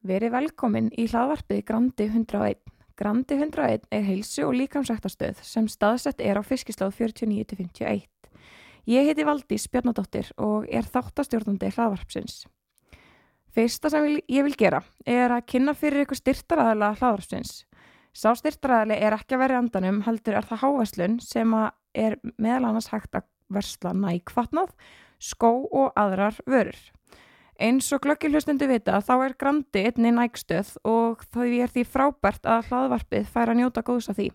Verið velkomin í hlaðvarpið Grandi 101. Grandi 101 er heilsu og líkamsræktastöð sem staðsett er á fiskisláð 49-51. Ég heiti Valdís Bjarnadóttir og er þáttastjórnandi hlaðvarpsins. Fyrsta sem ég vil gera er að kynna fyrir ykkur styrtaræðala hlaðvarpsins. Sá styrtaræðali er ekki að vera í andanum, heldur er það hávæslun sem er meðal annars hægt að versla nækvatnað, skó og aðrar vörur. Eins og glöggilhustundu vita þá er Grandi einni nægstöð og því er því frábært að hlaðvarpið fær að njóta góðs af því.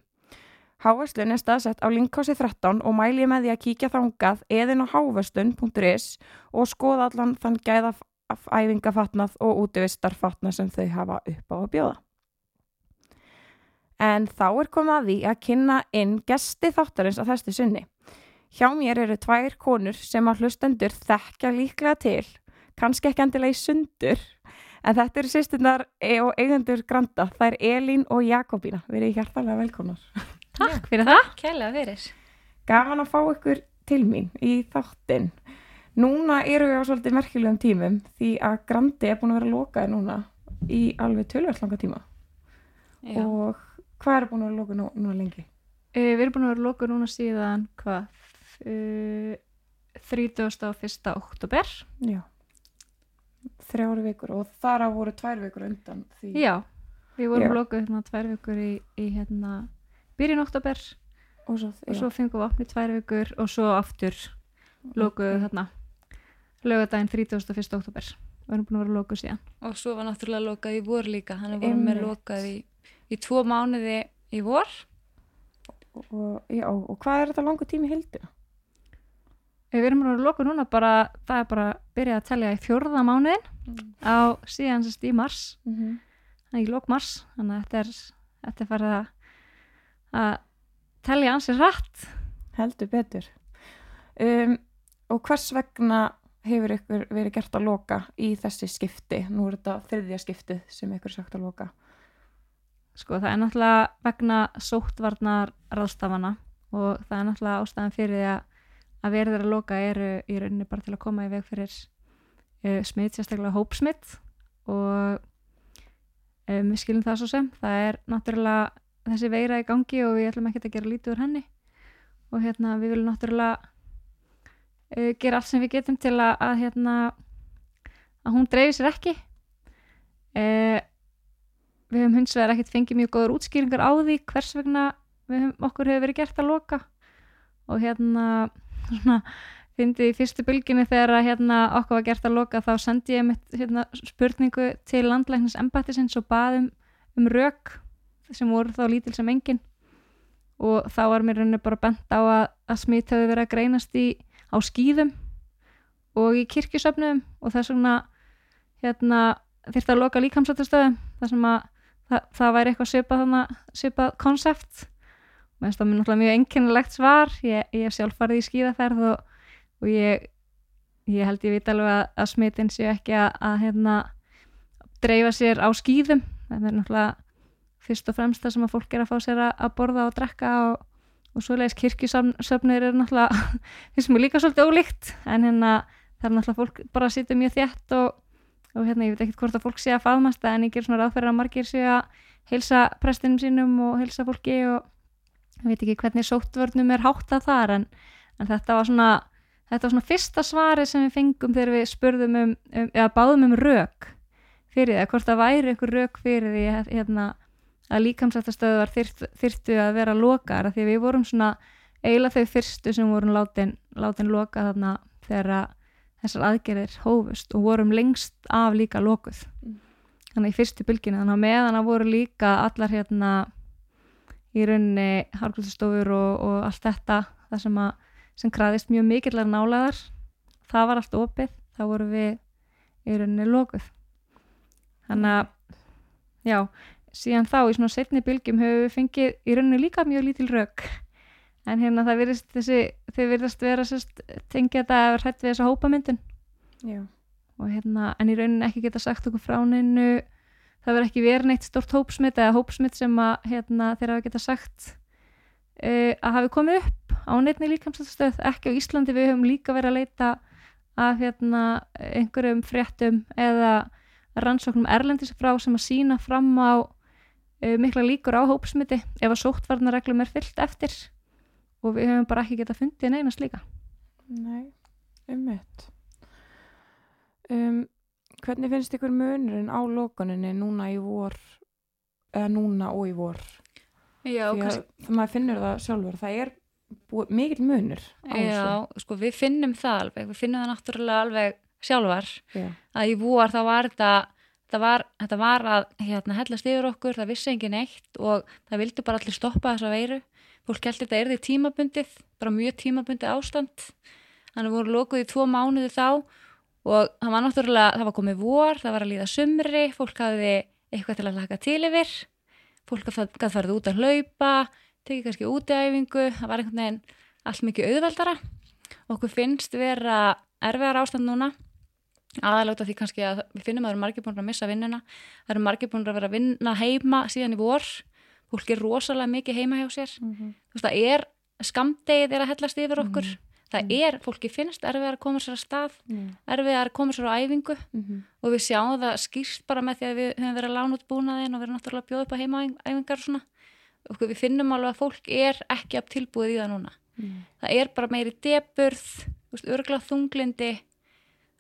Hávæslun er staðsett á linkhási 13 og mæli með því að kíkja þángað eðin á hávæslun.is og skoða allan þann gæða æfingafatnað og útvistarfatnað sem þau hafa upp á að bjóða. En þá er komið að því að kynna inn gesti þáttarins á þessu sunni. Hjá mér eru tvær konur sem að hlustendur þekkja líklega til kannski ekki endilega í sundur en þetta eru sýsturnar e- og eigendur Granda, það er Elín og Jakobína. Við erum hjartalega velkonar Takk fyrir það. Kælega fyrir. Gaman að fá ykkur til mín í þáttin Núna eru við á svolítið merkjulegum tímum því að Grandi er búin að vera lokaði núna í alveg tölverðlanga tíma. Já. og hvað er búin að vera lokaði nú, núna lengi? Uh, við erum búin að vera lokaði núna síðan hvað? Uh, 31. oktober Já þrjári vikur og þar á voru tvær vikur undan því. Já, við vorum blokuð hérna tvær vikur í, í hérna byrjun oktober og svo, svo fengum við opnið tvær vikur og svo aftur blokuð hérna lögadaginn 31. oktober við erum búin að vera lokuð síðan. Og svo var náttúrulega lokað í vor líka hann er voruð með lokað í, í tvo mánuði í vor. Og, og, já, og hvað er þetta langu tími hildina? Við erum að loka núna bara, það er bara að byrja að tellja í fjörða mánuðin mm. á síðan sérst í mars, mm -hmm. þannig í lók mars, þannig að þetta er, þetta er farið að, tellja ansið rætt. Heldur betur. Um, og hvers vegna hefur ykkur verið gert að loka í þessi skipti? Nú er þetta þriðja skiptið sem ykkur sagt að loka. Sko það er náttúrulega vegna sóttvarnar ráðstafana og það er náttúrulega ástæðan fyrir því að að verður að loka eru í rauninni bara til að koma í veg fyrir uh, smitt, sérstaklega hópsmitt og um, við skilum það svo sem. Það er náttúrulega þessi veira í gangi og við ætlum ekki að gera lítið úr henni. Og hérna við viljum náttúrulega uh, gera allt sem við getum til að, að hérna að hún dreifir sér ekki. Uh, við höfum hins vegar ekkert fengið mjög góður útskýringar á því hvers vegna höfum, okkur hefur verið gert að loka. Og hérna svona fyndið í fyrstu bylginni þegar að hérna okkur var gert að loka þá sendi ég mitt hérna, spurningu til landlæknis embættisins og baðum um rauk sem voru þá lítil sem engin. Og þá var mér rauninni bara bent á að, að smitt hefði verið að greinast í, á skýðum og í kirkjusöfnum og þess vegna hérna, þurfti að loka líkamsættastöðum þar sem að það, það væri eitthvað svipað konsept mér finnst það náttúrulega mjög enginnilegt svar. Ég, er sjálf farið í skíðaferð og, og ég, ég held ég veit alveg að, að smitin séu ekki að, að hérna, dreifa sér á skíðum. Það er náttúrulega fyrst og fremst það sem að fólk er að fá sér að, að borða og drekka og, og svoleiðis. Kirkisöfnir er náttúrulega finnst mér líka svolítið ólíkt en hérna það er náttúrulega fólk bara að sitja mjög þjætt og, og hérna ég veit ekki hvort að fólk sé að faðmast en ég ger svona ráðferðar að margir sé að heilsa prestinum sínum og heilsa fólki og ég veit ekki hvernig sóttvörnum er háttað þar en, en þetta var svona þetta var svona fyrsta svari sem við fengum þegar við spurðum um, um eða báðum um rauk fyrir það, hvort það væri ykkur rauk fyrir því hérna, að líkamsættastöðu var þyrt, þyrtu að vera lokar því við vorum svona eiginlega þau fyrstu sem vorum látin, látin loka þarna þegar þessar aðgerðir hófust og vorum lengst af líka lokuð mm. þannig í fyrstu bylginu þannig að meðan að voru líka allar hérna í rauninni hálfkvöldstofur og, og allt þetta það sem, að, sem kraðist mjög mikillar nálaðar það var allt opið, þá voru við í rauninni lokuð. Þannig að já, síðan þá í svona setni bylgjum hefur við fengið í rauninni líka mjög lítil rauk en hérna það virðist þessi þau virðast vera sérst tengja þetta að hrætt við þessa hópamyndun. Já. og hérna en í rauninni ekki geta sagt okkur frá neinu það verður ekki verið neitt stort hópsmitt eða hópsmitt sem að hérna, þeirra hafa geta sagt uh, að hafi komið upp á neittni líkamstöð ekki á Íslandi, við höfum líka verið að leita að hérna, einhverjum fréttum eða rannsóknum erlendis frá sem að sína fram á uh, mikla líkur á hópsmiti ef að sóttvarnareglum er fyllt eftir og við höfum bara ekki getað fundið neina slíka. Nei, ummitt. Um, hvernig finnst ykkur munurinn á lokuninni núna í vor, eða núna og í vor? Já, Því að maður finnur það sjálfur, það er mikil munur já, sko við finnum það alveg, við finnum það náttúrulega alveg sjálfar Já. að í vor þá var þetta var, þetta var að hérna, hellast yfir okkur, það vissi engin eitt og það vildi bara allir stoppa þessa veiru fólk held þetta er því tímabundið bara mjög tímabundið ástand þannig að voru lokuð í tvo mánuði þá og það var náttúrulega, það var komið vor það var að líða sumri, fólk hafði eitthvað til að laka til yfir. Fólk gæti farið út að hlaupa tekið kannski útæfingu það var einhvern veginn allt mikið auðveldara. Okkur finnst vera erfiðar ástand núna. Aðaláta því kannski að við finnum að það eru margir búin að missa vinnuna. Það eru margir búin að vera að vinna heima síðan í vor. Fólk er rosalega mikið heima hjá sér. Mm -hmm. þú veist það er skamdegið er að hellast yfir okkur. Mhm. Það Mhm. er, fólki finnst erfiðar að koma sér að stað Mm. erfiðar að koma sér á æfingu. -hmm. og við sjáum það skýrst bara með því að við höfum verið að lána út búnaðin og við erum náttúrulega að bjóða upp á heimaæfingar og svona. Og við finnum alveg að fólk er ekki af tilbúið í það núna. Það er bara meiri deburð örgla þunglindi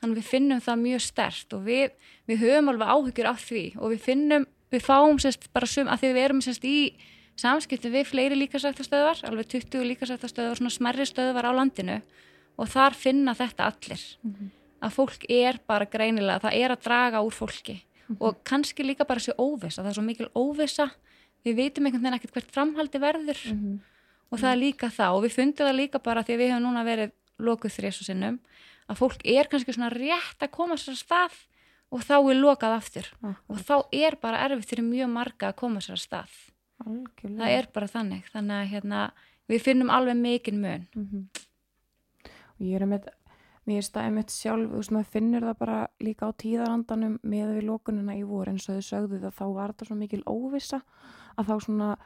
þannig við finnum það mjög stert og við, við höfum alveg áhyggjur af því og við finnum, við fáum sérst bara sum, að því við erum sérst í samskiptum við fleiri líkasættastöðvar alveg 20 líkasættastöðvar, svona smerri stöðvar á landinu. Og þar finna þetta allir. Að fólk er bara greinilega, það er að draga úr fólki. Og kannski líka bara þessi óvissa, það er svo mikil óvissa. Við veitum einhvern veginn ekkert hvert framhaldi verður. Mhm. og það er líka það og við fundum það líka bara því að við hefum núna verið lokuð og sinnum að fólk er kannski svona rétt að koma sér að stað og þá er lokað aftur. Og þá er bara erfitt fyrir mjög marga að koma sér að stað Algjörlega. það er bara þannig þannig að hérna, við finnum alveg mikinn mun Mhm. og ég er með mér staðið mitt sjálf, þú veist, maður finnur það bara líka á tíðarandanum með við lókunina í vor eins og þau sögðu það þá var þetta svo mikil óvissa að þá svona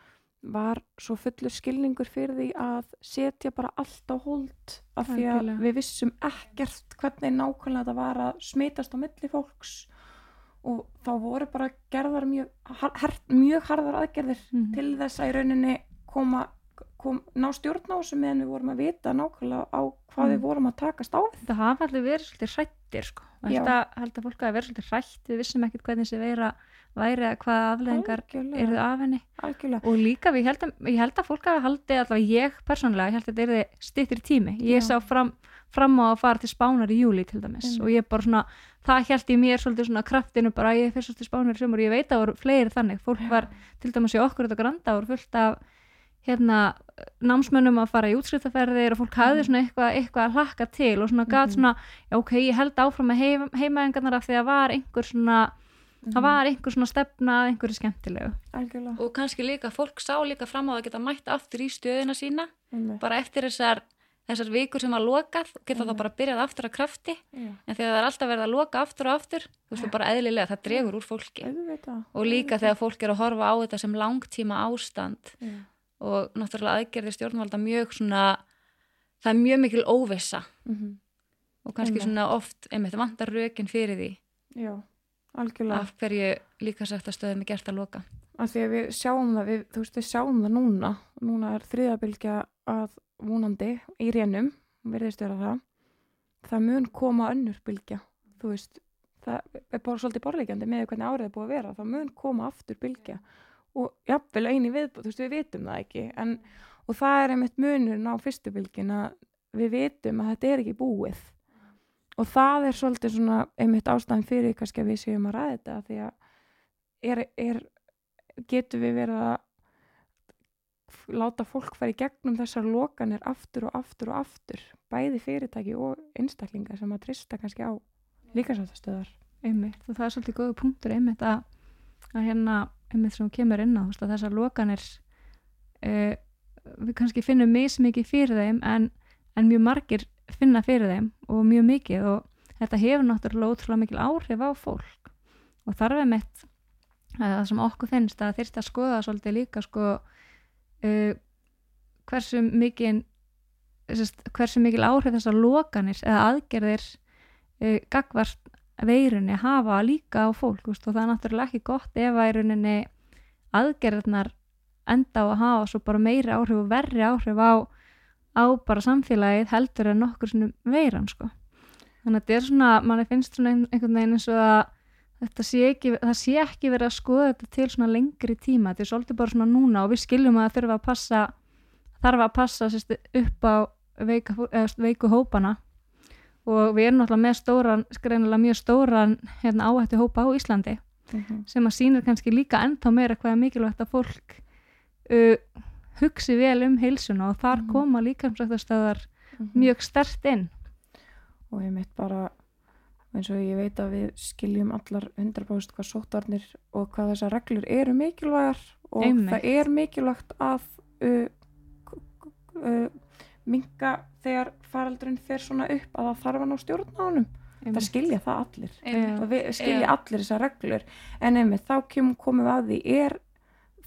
var svo fullur skilningur fyrir því að setja bara allt á hold af því að við vissum ekkert hvernig nákvæmlega þetta var að smitast á milli fólks og þá voru bara gerðar mjög, har, mjög harðar aðgerðir Mhm. til þess að í rauninni koma kom, ná stjórn á þessu meðan við vorum að vita nákvæmlega á hvað Mm. við vorum að takast á. Það hafa allir verið svolítið hrættir sko. Já. þetta held að fólk hafi verið svolítið hrætt við vissum ekkert hvernig þessi veira væri eða hvaða afleðingar eru af henni algjörlega. og líka við held að, ég held að fólk hafi haldið allavega ég persónulega, ég held að þetta er stýttir tími ég Já. sá fram, fram á að fara til spánar í júli til dæmis Einmitt. og ég bara svona, það held í mér svolítið svona kraftinu bara að ég fyrir svolítið spánar í sömur og ég veit að það voru fleiri þannig, fólk Já. var til dæmis í okkur þetta granda voru fullt af hérna námsmönnum að fara í útskriftaferðir og fólk hafði svona eitthvað, eitthvað að hlakka til og svona gat Mhm. svona, ok, ég held áfram með heim, heimaengarnar af því að var einhver svona Mhm. það var einhver svona stefna að einhverju skemmtilegu algjörlega. og kannski líka, fólk sá líka fram á að geta mætt aftur í stöðina sína Einmitt. bara eftir þessar, þessar vikur sem var lokað og geta þá Mhm. bara byrjað aftur að krafti Já. en þegar það er alltaf verið að loka aftur og aftur þú veist, bara eðlilega, það dregur úr fólki Auðvitað. og líka þegar fólk er að horfa á þetta sem langtíma ástand Já. og náttúrulega aðgerði stjórnvalda mjög svona það er mjög mikil óvissa Mhm. og kannski svona oft einmitt vantar rökin fyrir því Já, algjörlega. af hverju líka sagt að stöðum er gert að loka Af því að við sjáum það, við, þú veist, við sjáum það núna. Núna er þriðabilgja að vonandi í rénum, verðist vera það. Það mun koma önnur bylgja, þú veist. Það er bara svolítið borleikjandi með hvernig árið er búið að vera. Það mun koma aftur bylgja og jafnvel eini viðbúð, þú veist, við vitum það ekki. En, og það er einmitt munurinn á fyrstu bylgin að við vitum að þetta er ekki búið. Og það er svolítið svona einmitt ástæðan fyrir kannski að við séum að ræða þetta því að er, er getum við verið að láta fólk fara í gegnum þessar lokanir aftur og aftur og aftur bæði fyrirtæki og einstaklingar sem að trista kannski á líkasáttastöðar einmitt og það er svolítið góðu punktur einmitt að, að hérna einmitt sem kemur inn á þessar lokanir uh, við kannski finnum mismikið fyrir þeim en, en mjög margir finna fyrir þeim og mjög mikið og þetta hefur náttúrulega ótrúlega mikil áhrif á fólk. Og þarf einmitt að það sem okkur finnst að þyrst að skoða svolítið líka sko uh, hversu mikið hversu mikil áhrif þessar lokanir eða aðgerðir uh, gagvart veirunni hafa líka á fólk veist, og það er náttúrulega ekki gott ef rauninni aðgerðnar enda á að hafa svo bara meiri áhrif og verri áhrif á, á bara samfélagið heldur en nokkur svona veiran sko. þannig að þetta er svona, manni finnst svona ein- einhvern veginn eins og að þetta sé ekki, það sé ekki verið að skoða þetta til svona lengri tíma, þetta er svolítið bara svona núna og við skiljum að þurfa að passa þarf að passa sérst, upp á veika, veiku hópana og við erum náttúrulega með stóran, skrænilega mjög stóran hérna, áhættu hópa á Íslandi Mhm. sem að sýnir kannski líka ennþá meira hvað er mikilvægt að fólk uh, hugsi vel um heilsuna og þar Mhm. koma líkamsræktastöðar Mhm. mjög stert inn. Og ég mitt bara eins og ég veit að við skiljum allar 100% hvað sóttvarnir og hvað þessar reglur eru mikilvægar og Einmitt. það er mikilvægt að uh, uh, minka þegar faraldurinn fer svona upp að það þarf að ná stjórn á honum. Það skilja það allir. Við skilja allir þessar reglur. En einmitt þá kem, komum við að því er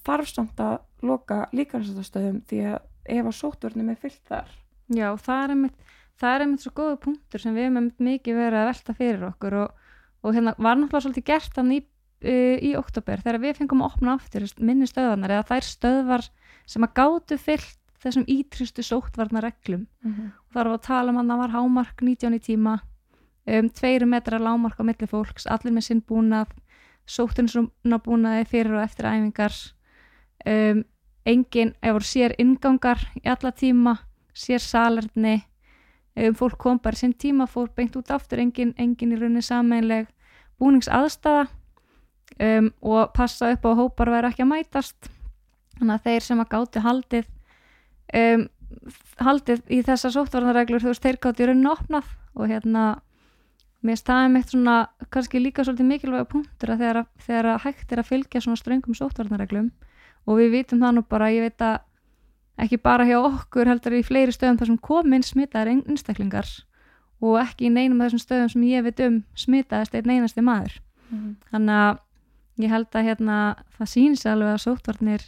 þarf samt að loka líkansastöðum því að ef að sóttvörnum er fyllt þar. Já, það er einmitt, það er einmitt svo góða punktur sem við hefum mikið verið að velta fyrir okkur og, og hérna var náttúrulega svolítið gert hann í, uh, í oktober þegar við fengum að opna aftur minni stöðvarnar eða þær stöðvar sem að gátu fyllt þessum ítrystu sóttvarnar reglum mm -hmm. og þar var að tala um að það var hámark 19 í tíma um, tveiri metrar lámark á milli fólks, allir með sinn búnað sóttinsuna búnaði fyrir og eftir æfingar um, engin, ef voru sér ingangar í alla tíma, sér salerni. Um, fólk kom bara sinn tíma, fór beint út aftur engin, engin í rauninni sameinleg búningsaðstæða um, og passa upp á hópar væri ekki að mætast. Þannig að þeir sem að gáti haldið um, haldið í þessar sóttvarnarreglur þú veist, þeir gátt í rauninu opnað. Og hérna mér staðum eitt svona kannski líka svolítið mikilvæga punktur að þegar, að- þegar að hægt er að fylgja svona ströngum sóttvarnarreglum og við vitum það nú bara, ég veit að ekki bara hjá okkur heldur í fleiri stöðum þar sem komin smitaðar einstaklingar og ekki í neinum af þessum stöðum sem ég veit um smitaðist einn einasti maður. Þannig að ég held að hérna, það sig alveg að sóttvarnir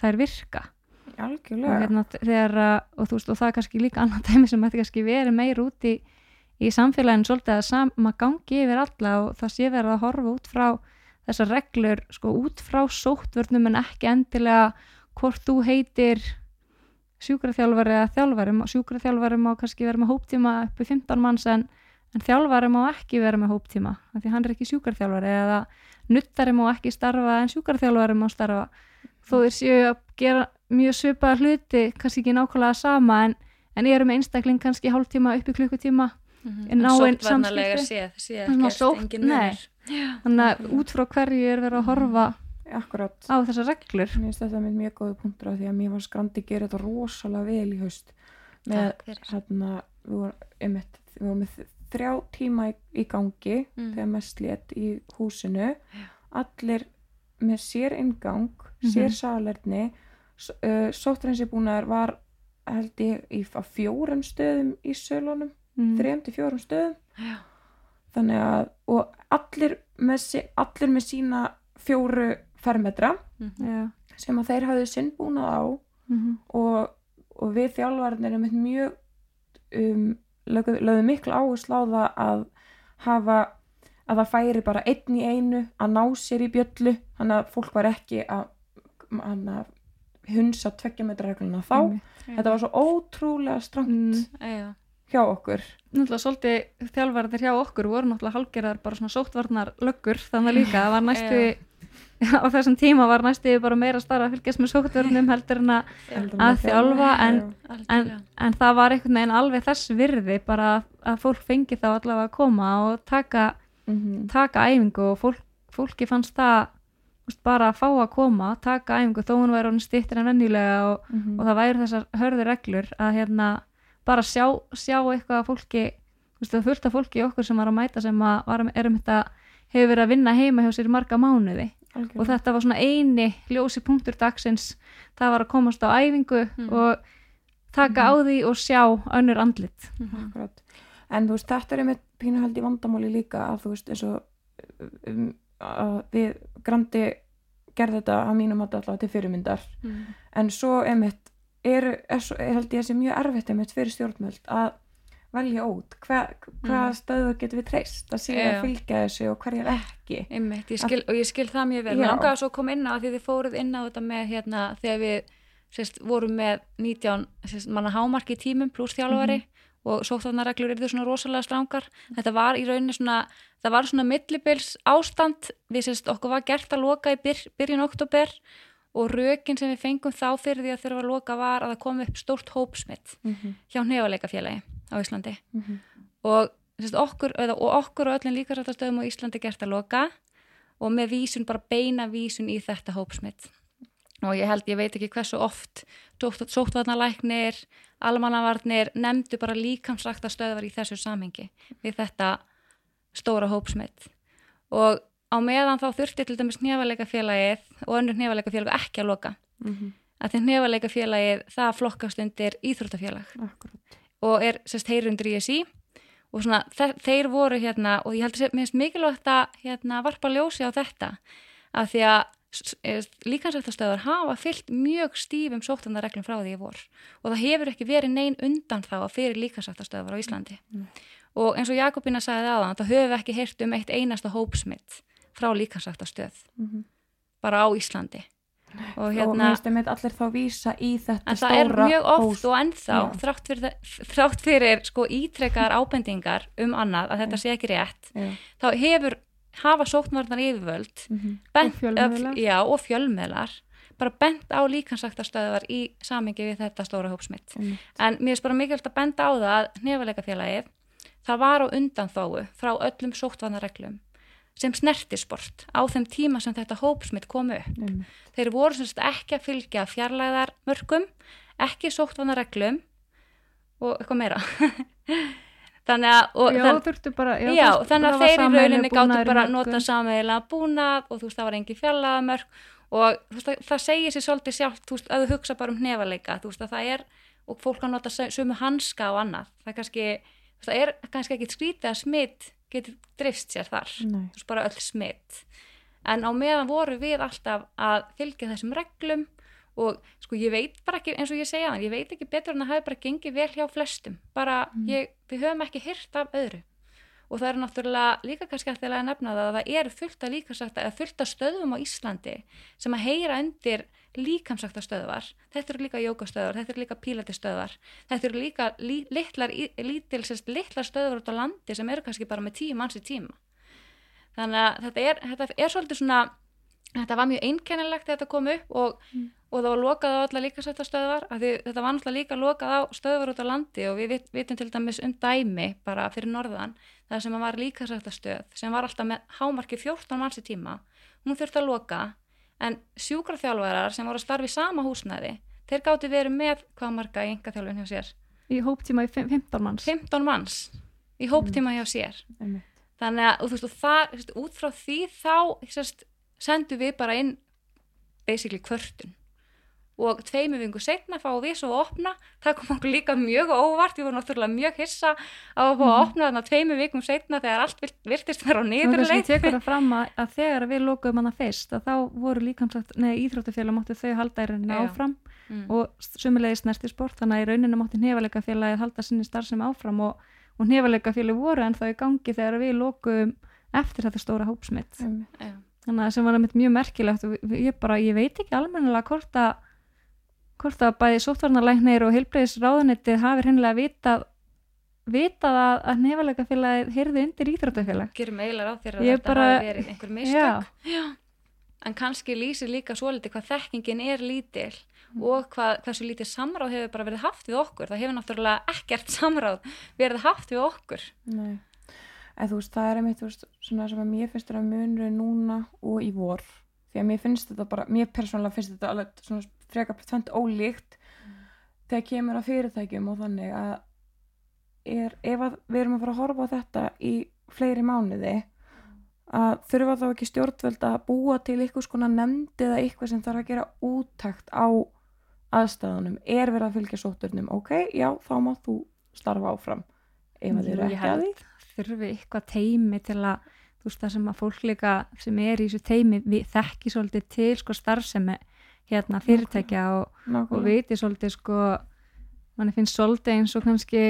þær virka. Og, algjörlega. hérna, þegar, að- og, þú veist, og það er kannski líka annað dæmi sem ætti kannski verið meir út í, í samfélaginu svolítið að sama gangi yfir alla og það sé verið að horfa út frá þessar reglur sko út frá sóttvörnum en ekki endilega hvort þú heitir sjúkraþjálfari eða þjálfari sjúkraþjálfari má kannski vera með hóptíma upp í 15 manns en, en þjálfari má ekki vera með hóptíma því hann er ekki sjúkraþjálfari eða nuttari má ekki starfa en sjúkraþjálfari má starfa þó þeir séu að gera mjög svipaða hluti kannski ekki nákvæmlega sama en, en eru með einstakling kannski hálftíma upp í klukkutíma Mhm. En náin sóttvarnarlega samskipti? séð, séð Svona ekkert, sótt- engin nei. Munur þannig að út frá hverju er verið að horfa akkurat á þessar reglur? Mér finnst þetta með mjög góði punktur af því að mér var skrandi að gera þetta rosalega vel í haust. Með hérna við vorum, einmitt, við vorum með þrjá tíma í, í gangi Mm. þegar mest létt í húsinu. Allir með sér ingang Mhm. sér salerni uh, sóttrennsibúnaður var held ég í fjórum stöðum í sölunum, mm. þrejum til fjórum stöðum. Já. þannig að og allir með, allir með sína fjóru fermetra Mhm. Já. sem að þeir hafðu sinn búnað á Mm og, og við þjálfarnir erum mjög um, lögðu, lögðu miklu áherslu á það að hafa að það færi bara einn í einu að ná sér í bjöllu þannig að fólk var ekki að, að hunsa tveggja metra regluna þá þetta var svo ótrúlega strangt mm. Já. hjá okkur Náttúrulega svolítið þjálfarðir hjá okkur voru náttúrulega hálgerðar bara svona sóttvarnar löggur þannig líka, það var næstu á þessum tíma var næstu bara meira starra að fylgjast með sóttvarnum heldur en að Að þjálfa, en- en, en það var einhvern veginn alveg þess virði bara að, fólk fengi þá allavega að koma og taka, Mhm. taka æfingu og fólk, fólki fannst það bara að fá að koma, taka æfingu þó hún væri stýttir en venjulega og, Mhm. og það væri þessar hörðu reglur að hérna bara sjá, sjá eitthvað að fólki það af fólki í okkur sem var að mæta sem að var, erum þetta hefur verið að vinna heima hjá sér marga mánuði Algjörlega. og þetta var svona eini ljósi punktur dagsins það var að komast á æfingu Mm. og taka á því og sjá önnur andlit Mhm. Akkurat. En þú veist, þetta er einmitt í vandamáli líka að þú veist, eins og um, við grandi gerði þetta að mínum allavega til fyrirmyndar en svo einmitt er, er, er held ég að sé mjög erfitt einmitt fyrir stjórnmöld að velja út. Hva, hvaða Mm. stöðu getum við treyst? Að sé að fylgja þessu og hverjar ekki. Einmitt, ég skil, og ég skil það mjög vel. Langaði svo að koma inn á því þið fóruð inn á þetta með hérna þegar við sérst, vorum með 19 sérst, manna hámarki tímum pluss þjálfari og sóttvarnarreglur eru svona rosalega strangar. Þetta var í rauninni svona það var svona millibils ástand. Við sérst okkur var gert að loka í byr, byrjun oktober og rökin sem við fengum þá fyrir því að þurfa að loka var að það kom upp stórt hópsmitt mm -hmm. hjá nefaleikafélagi á Íslandi Mhm. og, sérst, okkur, eða, og okkur og öllum líkasrættastöðum á Íslandi gert að loka og með vísun, bara beina vísun í þetta hópsmitt og ég held, ég veit ekki hversu oft sóttvarnalæknir almannavarnir nefndu bara líkamsrættastöðvar í þessu samhengi við þetta stóra hópsmitt og á meðan þá þurfti til dæmis nefaleikafélagið og önnur nefaleikafélag ekki að loka. Mhm. að því nefaleikafélagið það flokkast undir íþróttafélag. Akkurat. Og er sérst heyri undir ISI og svona þe þeir voru hérna og ég held að mér finnst mikilvægt að hérna varpa ljósi á þetta. Af því að líkansrættastöðar hafa fyllt mjög stífum sóttandarreglum frá því í vor. Og það hefur ekki verið nein undan þá fyrir líkansrættastöðar á Íslandi. Mm. og eins og Jakobina sagði aðan þá höfum við ekki heyrt um eitt einasta hópsmitt frá líkansrættastöð Mhm. bara á Íslandi og og hérna finnst einmitt allir þá vísa í þetta En það er stóra mjög oft hós- og ennþá Já. þrátt fyrir, þrátt fyrir sko ítrekkaðar ábendingar um annað að þetta sé ekki rétt Já. þá hefur hafa sóknvarnar yfirvöld Mhm. bent, Og fjölmiðlar. eh, já, og fjölmiðlar bara bent á líkansaktastöðvar í samingi við þetta stóra hópsmitt Einmitt. en mér er bara mikilvægt að benda á það að nefaleikafélagið það var á undan þóu frá öllum sóttvarnarreglum sem snertisport á þeim tíma sem þetta hópsmitt kom upp. Einmitt. þeir voru semst ekki að fylgja fjarlæðar mörgum, ekki sóttvana reglum og eitthvað meira. Þannig að Já, þann, bara já, veist, þannig að þeir í rauninni gáttu bara að nota sameiginlega búnað og þú veist það var engin fjarlæðar mörg og veist, það, það segir sér svolítið sjálft þú veist, að þú hugsa bara um hnefaleika þú veist að það er, og fólk að nota sömu hanska og annað, það kannski það er kannski ekki skrítið að smitt getur drifst sér þar. Nei. þú veist bara öll smitt en á meðan voru við alltaf að fylgja þessum reglum og sko ég veit bara ekki eins og ég segja hann, ég veit ekki betur en að það hefur bara gengið vel hjá flestum. Bara ég, við höfum ekki hyrt af öðru. Og það er náttúrulega líka kannski eftir að nefna það að það eru fullt að líkamsakta eða fullt að stöðum á Íslandi sem að heyra undir líkamsakta stöðvar þetta eru líka jókastöðvar, þetta eru líka pílatistöðvar þetta eru líka lí, litlar, í- lítil, sérst, litlar stöðvar út á landi sem eru kannski bara með tíu manns í tíma. Þannig að þetta er, þetta er svolítið svona þetta var mjög einkennilegt þegar þetta kom upp og, og það var lokað á alla því þetta var náttúrulega líka lokað á stöðvar út á landi og við vit, vitum til dæmis um dæmi bara fyrir norðan það sem var líkasættastöð sem var alltaf með hámarki 14 manns í tíma hún þurfti að loka en sjúkraþjálfarar sem voru að starfa í sama húsnæði þeir gáti verið með hvað marga í engaþjálfin hjá sér. Í hóptíma í fimm- 15 manns. 15 manns í hóptíma hjá sér. Einmitt. þannig að og þú veist, það, út frá því þá sérst, sendum við bara inn basically kvörtun og tveimu vingu setna fáum við svo að opna það kom okkur líka mjög óvart við vorum náttúrulega mjög hissa á að fá að opna þarna tveimu vikum setna þegar allt virt, virtist vera á þess að niðurleið tekur það fram að, að þegar við lokuðum hana fyrst að þá voru líkamsagt, neða íþróttafélag máttu þau halda í rauninni Já. áfram mm. og sumulegis snertisport þannig að í rauninni mátti nefaleikafélagið halda sinni starfsemi áfram og, og nefaleikafélagi voru en þá í gangi þegar við lokuðum eftir þetta stóra hópsmitt. Já. þannig að sem var einmitt mjög merkilegt og ég bara, ég veit ekki almennilega hvort að hvort að bæði sóttvarnalæknir og heilbreyðis ráðunettið hafi hennilega vitað vitað að, að nefaleikafélagið heyrði undir íþróttafélag gerum eiginlega ráð fyrir að Ég þetta bara- hafi verið einhver mistök Já. en kannski lýsir líka svolítið hvað þekkingin er lítil og hvað, hversu lítið samráð hefur bara verið haft við okkur það hefur náttúrulega ekkert samráð verið haft við okkur Nei. En þú veist, það er einmitt veist, svona sem að mér finnst þetta munur núna og í vor. Því að mér finnst þetta bara, mér persónulega finnst þetta alveg svona frekar tvent ólíkt þegar kemur að fyrirtækjum og þannig að er, ef að við erum að fara að horfa á þetta í fleiri mánuði að þurfa þá ekki stjórnvöld að búa til eitthvað skona nefndi eða eitthvað sem þarf að gera úttækt á aðstæðunum, er verið að fylgja sótturnum, ok, já, þá má þú starfa áfram. Ef að þið eru ekki að því. þurfi eitthvað teimi til að þú veist það sem að fólk líka sem er í þessu teimi við þekki svolítið til sko starfsemi hérna fyrirtækja og, og viti svolítið sko manni finnst svolítið eins og kannski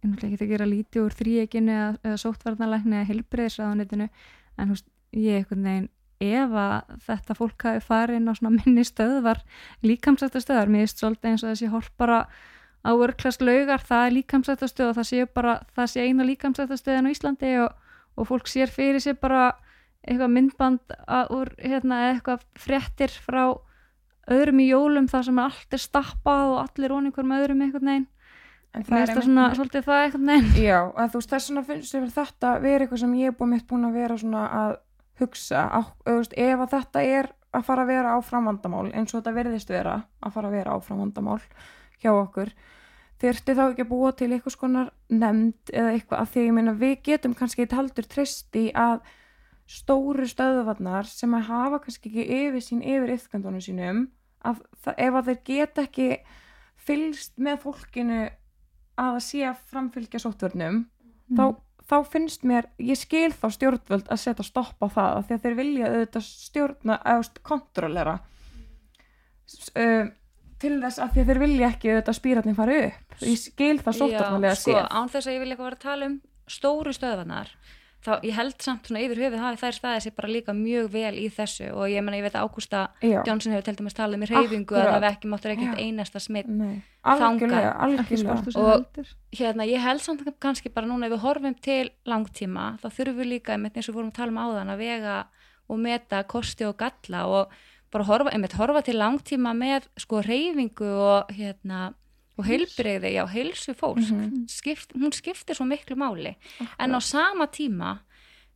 náttúrulega ekki að gera lítið úr þríeginu eða, eða sóttvarnalækni eða helbriðisraðunitinu en þú veist, ég einhvern veginn ef að þetta fólk hafi farið inn á svona minni stöðvar líkamsættar stöðar, mér veist svolítið eins og þessi hort bara á örklast laugar, það er líkamsættar stöð og það sé bara, það sé eina líkamsættar stöðin á Íslandi og, og fólk sér fyrir sér bara eitthvað myndband að, úr, hérna, eitthvað fréttir frá öðrum í jólum þar sem allt er stappað og allir onni hverjum öðrum einhvern veginn. En það svona, svolítið það einhvern veginn. Já, að þú veist, þess vegna finnst þér þetta verið eitthvað sem ég er búin mitt búin að vera svona að hugsa, á, þú veist, ef að þetta er að fara að vera áfram vandamál eins og þetta verðist vera að fara að vera áfram vandamál hjá okkur þurfti þá ekki að búa til eitthvað skonar nefnd eða eitthvað að því ég meina við getum kannski eitt haldur treysti að stóru stöðuvarnar sem að hafa kannski ekki yfir sín yfir yfkandunum sínum að ef að þeir geta ekki fylgst með fólkinu að það sé að framfylgja sóttvörnum þá, þá finnst mér, ég skil þá stjórnvöld að setja stopp á það af því að þeir vilja auðvitað stjórna eða kontrollera uh, til þess að að þeir vilja ekki auðvitað spýratni fara upp. Ég skil það sóttvörnulega Já, sko, án þess að ég vil eitthvað vera að tala um stóru stöðvanar þá ég held samt svona yfir höfuð hafi þær staðið sér bara líka mjög vel í þessu. Og ég menna ég veit að Ágústa. Johnson hefur til dæmis talað um í reyfingu að það ekki máttur ekkert einasta smitt Nei, algjörlega, algjörlega. Og- heldur. hérna, ég held samt kannski bara núna ef við horfum til langtíma þá þurfum við líka, eins og við fórum að tala um áðan að vega og meta kosti og galla. Og bara horfa, einmitt, horfa til langtíma með sko reyfingu og hérna og heilbreyði, já, heilsu fólks. Mhm. Skipt, hún skiptir svo miklu máli. En á sama tíma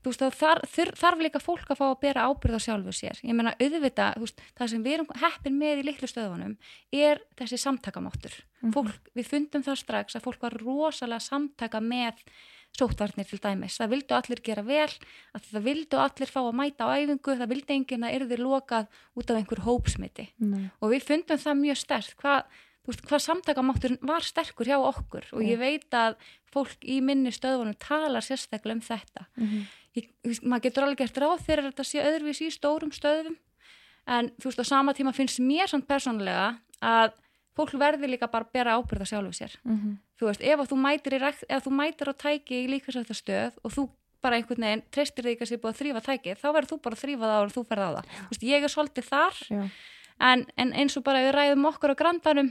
þú veist, þar, þur, þarf líka fólk að fá að bera ábyrð á sjálfu sér. Ég meina auðvita, veist, það sem við erum heppin með í litlu stöðunum er þessi samtakamáttur. Fólk, við fundum það strax að fólk var rosalega samtaka með sóttvarnir til dæmis, það vildu allir gera vel að það vildu allir fá að mæta á æfingu, það vildi enginn að yrði lokað út af einhver hópsmiti. Nei. og við fundum það mjög sterkt. Hvað, hvað samtakamáttur var sterkur hjá okkur. Og ég veit að fólk í minni stöðunum talar sérstaklega um þetta. Mhm. ég, þú veist, maður getur alveg gert ráð að þetta sé öðruvís í stórum stöðum. En þú veist á sama tíma finnst mér samt persónulega að fólk verði líka bara að bera ábyrða sjálfu sér Mhm. þú veist, ef að þú mætir, í rekt, ef þú mætir á tæki í líkasætta stöð og þú bara einhvern veginn treystir þig ekki að sé búið að þrýfa tækið þá verður þú bara að þrýfa það og þú ferð á það Þú veist, ég er svolítið þar Já. en, en eins og bara við ræðum okkur á grandanum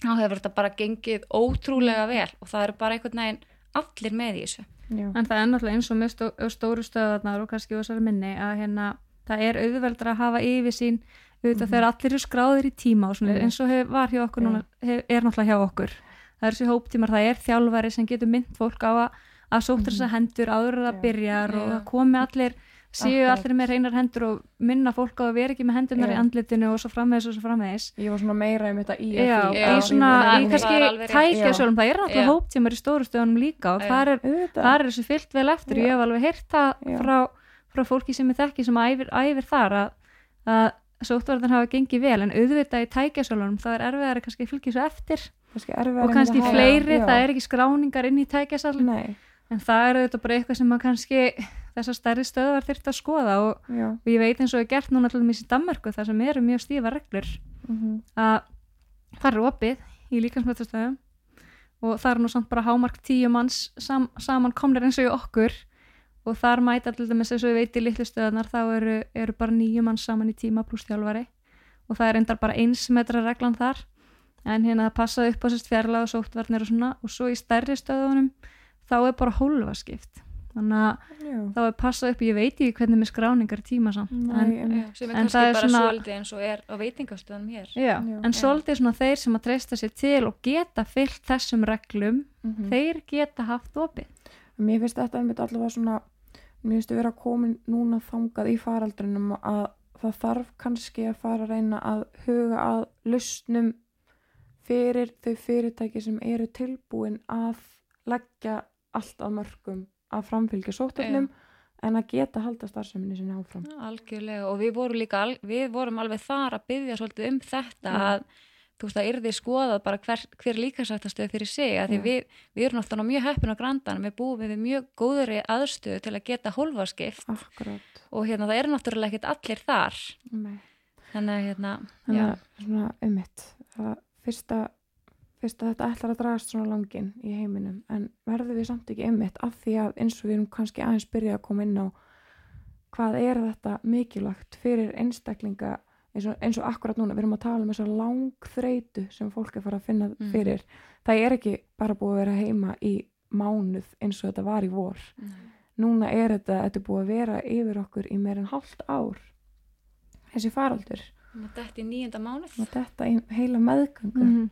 þá hefur þetta bara gengið ótrúlega vel og það eru bara einhvern veginn allir með í þessu Já. En það er náttúrulega eins og með stó, stóru stöðarnar og kannski þessari minni að hérna, það er auðveldra að hafa yfir sín auðvitað þegar allir eru skráðir í tíma og svona, Mhm. eins og hef, var hjá okkur núna, hef, er náttúrulega hjá okkur. Það er þessi hóptímar, það er þjálfari sem getur mynd fólk á að, að sóttra þess að hendur áður en það Já. byrjar og það komi allir, séu allir með reynar hendur og minna fólk á að vera ekki með hendurnar Já. í andlitinu og svo framvegis og svo framvegis. ég var svona meira um þetta í Já, að því Já, svona, það- það kannski er rétt. tækjasölum, það er náttúrulega hóptímar í stóru stöðunum líka og þar er er þessu fyllt vel eftir Já. ég hef alveg heyrt það frá, frá fólki sem ég þekki sem æfir, æfir þar að, að sóttvarðan hafa gengið vel en auðvitað í tækjasölunum það er kannski að fylgja svo eftir. Kannski og en kannski þetta hafa- fleiri, já. það er ekki skráningar inn í tækjasal nei, en það er auðvitað bara eitthvað sem að kannski þessar stærri stöðvar þyrft að skoða og, og ég veit eins og ég gert núna til dæmis í Danmörku þar sem eru mjög stífa reglur. Mhm, að það er opið í líkansmjötastöðum og það er nú samt bara hámark tíu manns sam, saman komnir eins og í okkur og þar mæta til dæmis eins og við veit í litlu stöðunar þá eru, eru bara nýju manns saman í tíma pluss þjálfari og það er endar bara eins metra reglan þar en hérna það passaði upp á sérst fjarlag og sóttvarnir og svona og svo í stærri stöðunum þá er bara hólfaskipt þannig að já, þá er passað upp, ég veit ekki hvernig með skráningar tíma samt Nei, en, einmitt. sem er En kannski það er bara svona- svolítið eins og er á veitingastöðum hér Já, Já. en svolítið svona þeir sem að treysta sér til og geta fyllt þessum reglum, mhm. þeir geta haft opið. mér finnst þetta einmitt allavega svona mér finnst að vera komin núna þangað í faraldrinum að það þarf kannski að fara að reyna að huga að lausnum fyrir þau fyrirtæki sem eru tilbúin að leggja allt að mörgum að framfylgja sóttöfnum en að geta halda starfseminni sinni áfram. Algjörlega og við vorum líka við vorum alveg þar að byggja svolítið um þetta að þú veist að yrði skoðað bara hver, hver líkasættastöð fyrir sig að því Já. við, við erum alltaf mjög heppin á grandanum við búum við mjög góðri aðstöðu til að geta hólfaskipt akkurat og hérna það eru náttúrulega ekkert allir þar Nei. þannig að hérna þannig að ummitt fyrst að þetta ætlar að dragast svona langinn í heiminum en verður við samt ekki einmitt af því að eins og við erum kannski aðeins byrja að koma inn á hvað er þetta mikilvægt fyrir einstaklinga eins og, eins og akkurat núna, við erum að tala um þessa langþreitu sem fólk er fara að finna Mm. fyrir það er ekki bara búið að vera heima í mánuð eins og þetta var í vor núna er þetta, þetta er búið að vera yfir okkur í meir en hálft ár þessi faraldur Þetta er nýjenda mánuð. og þetta í heila meðgöngu Mhm.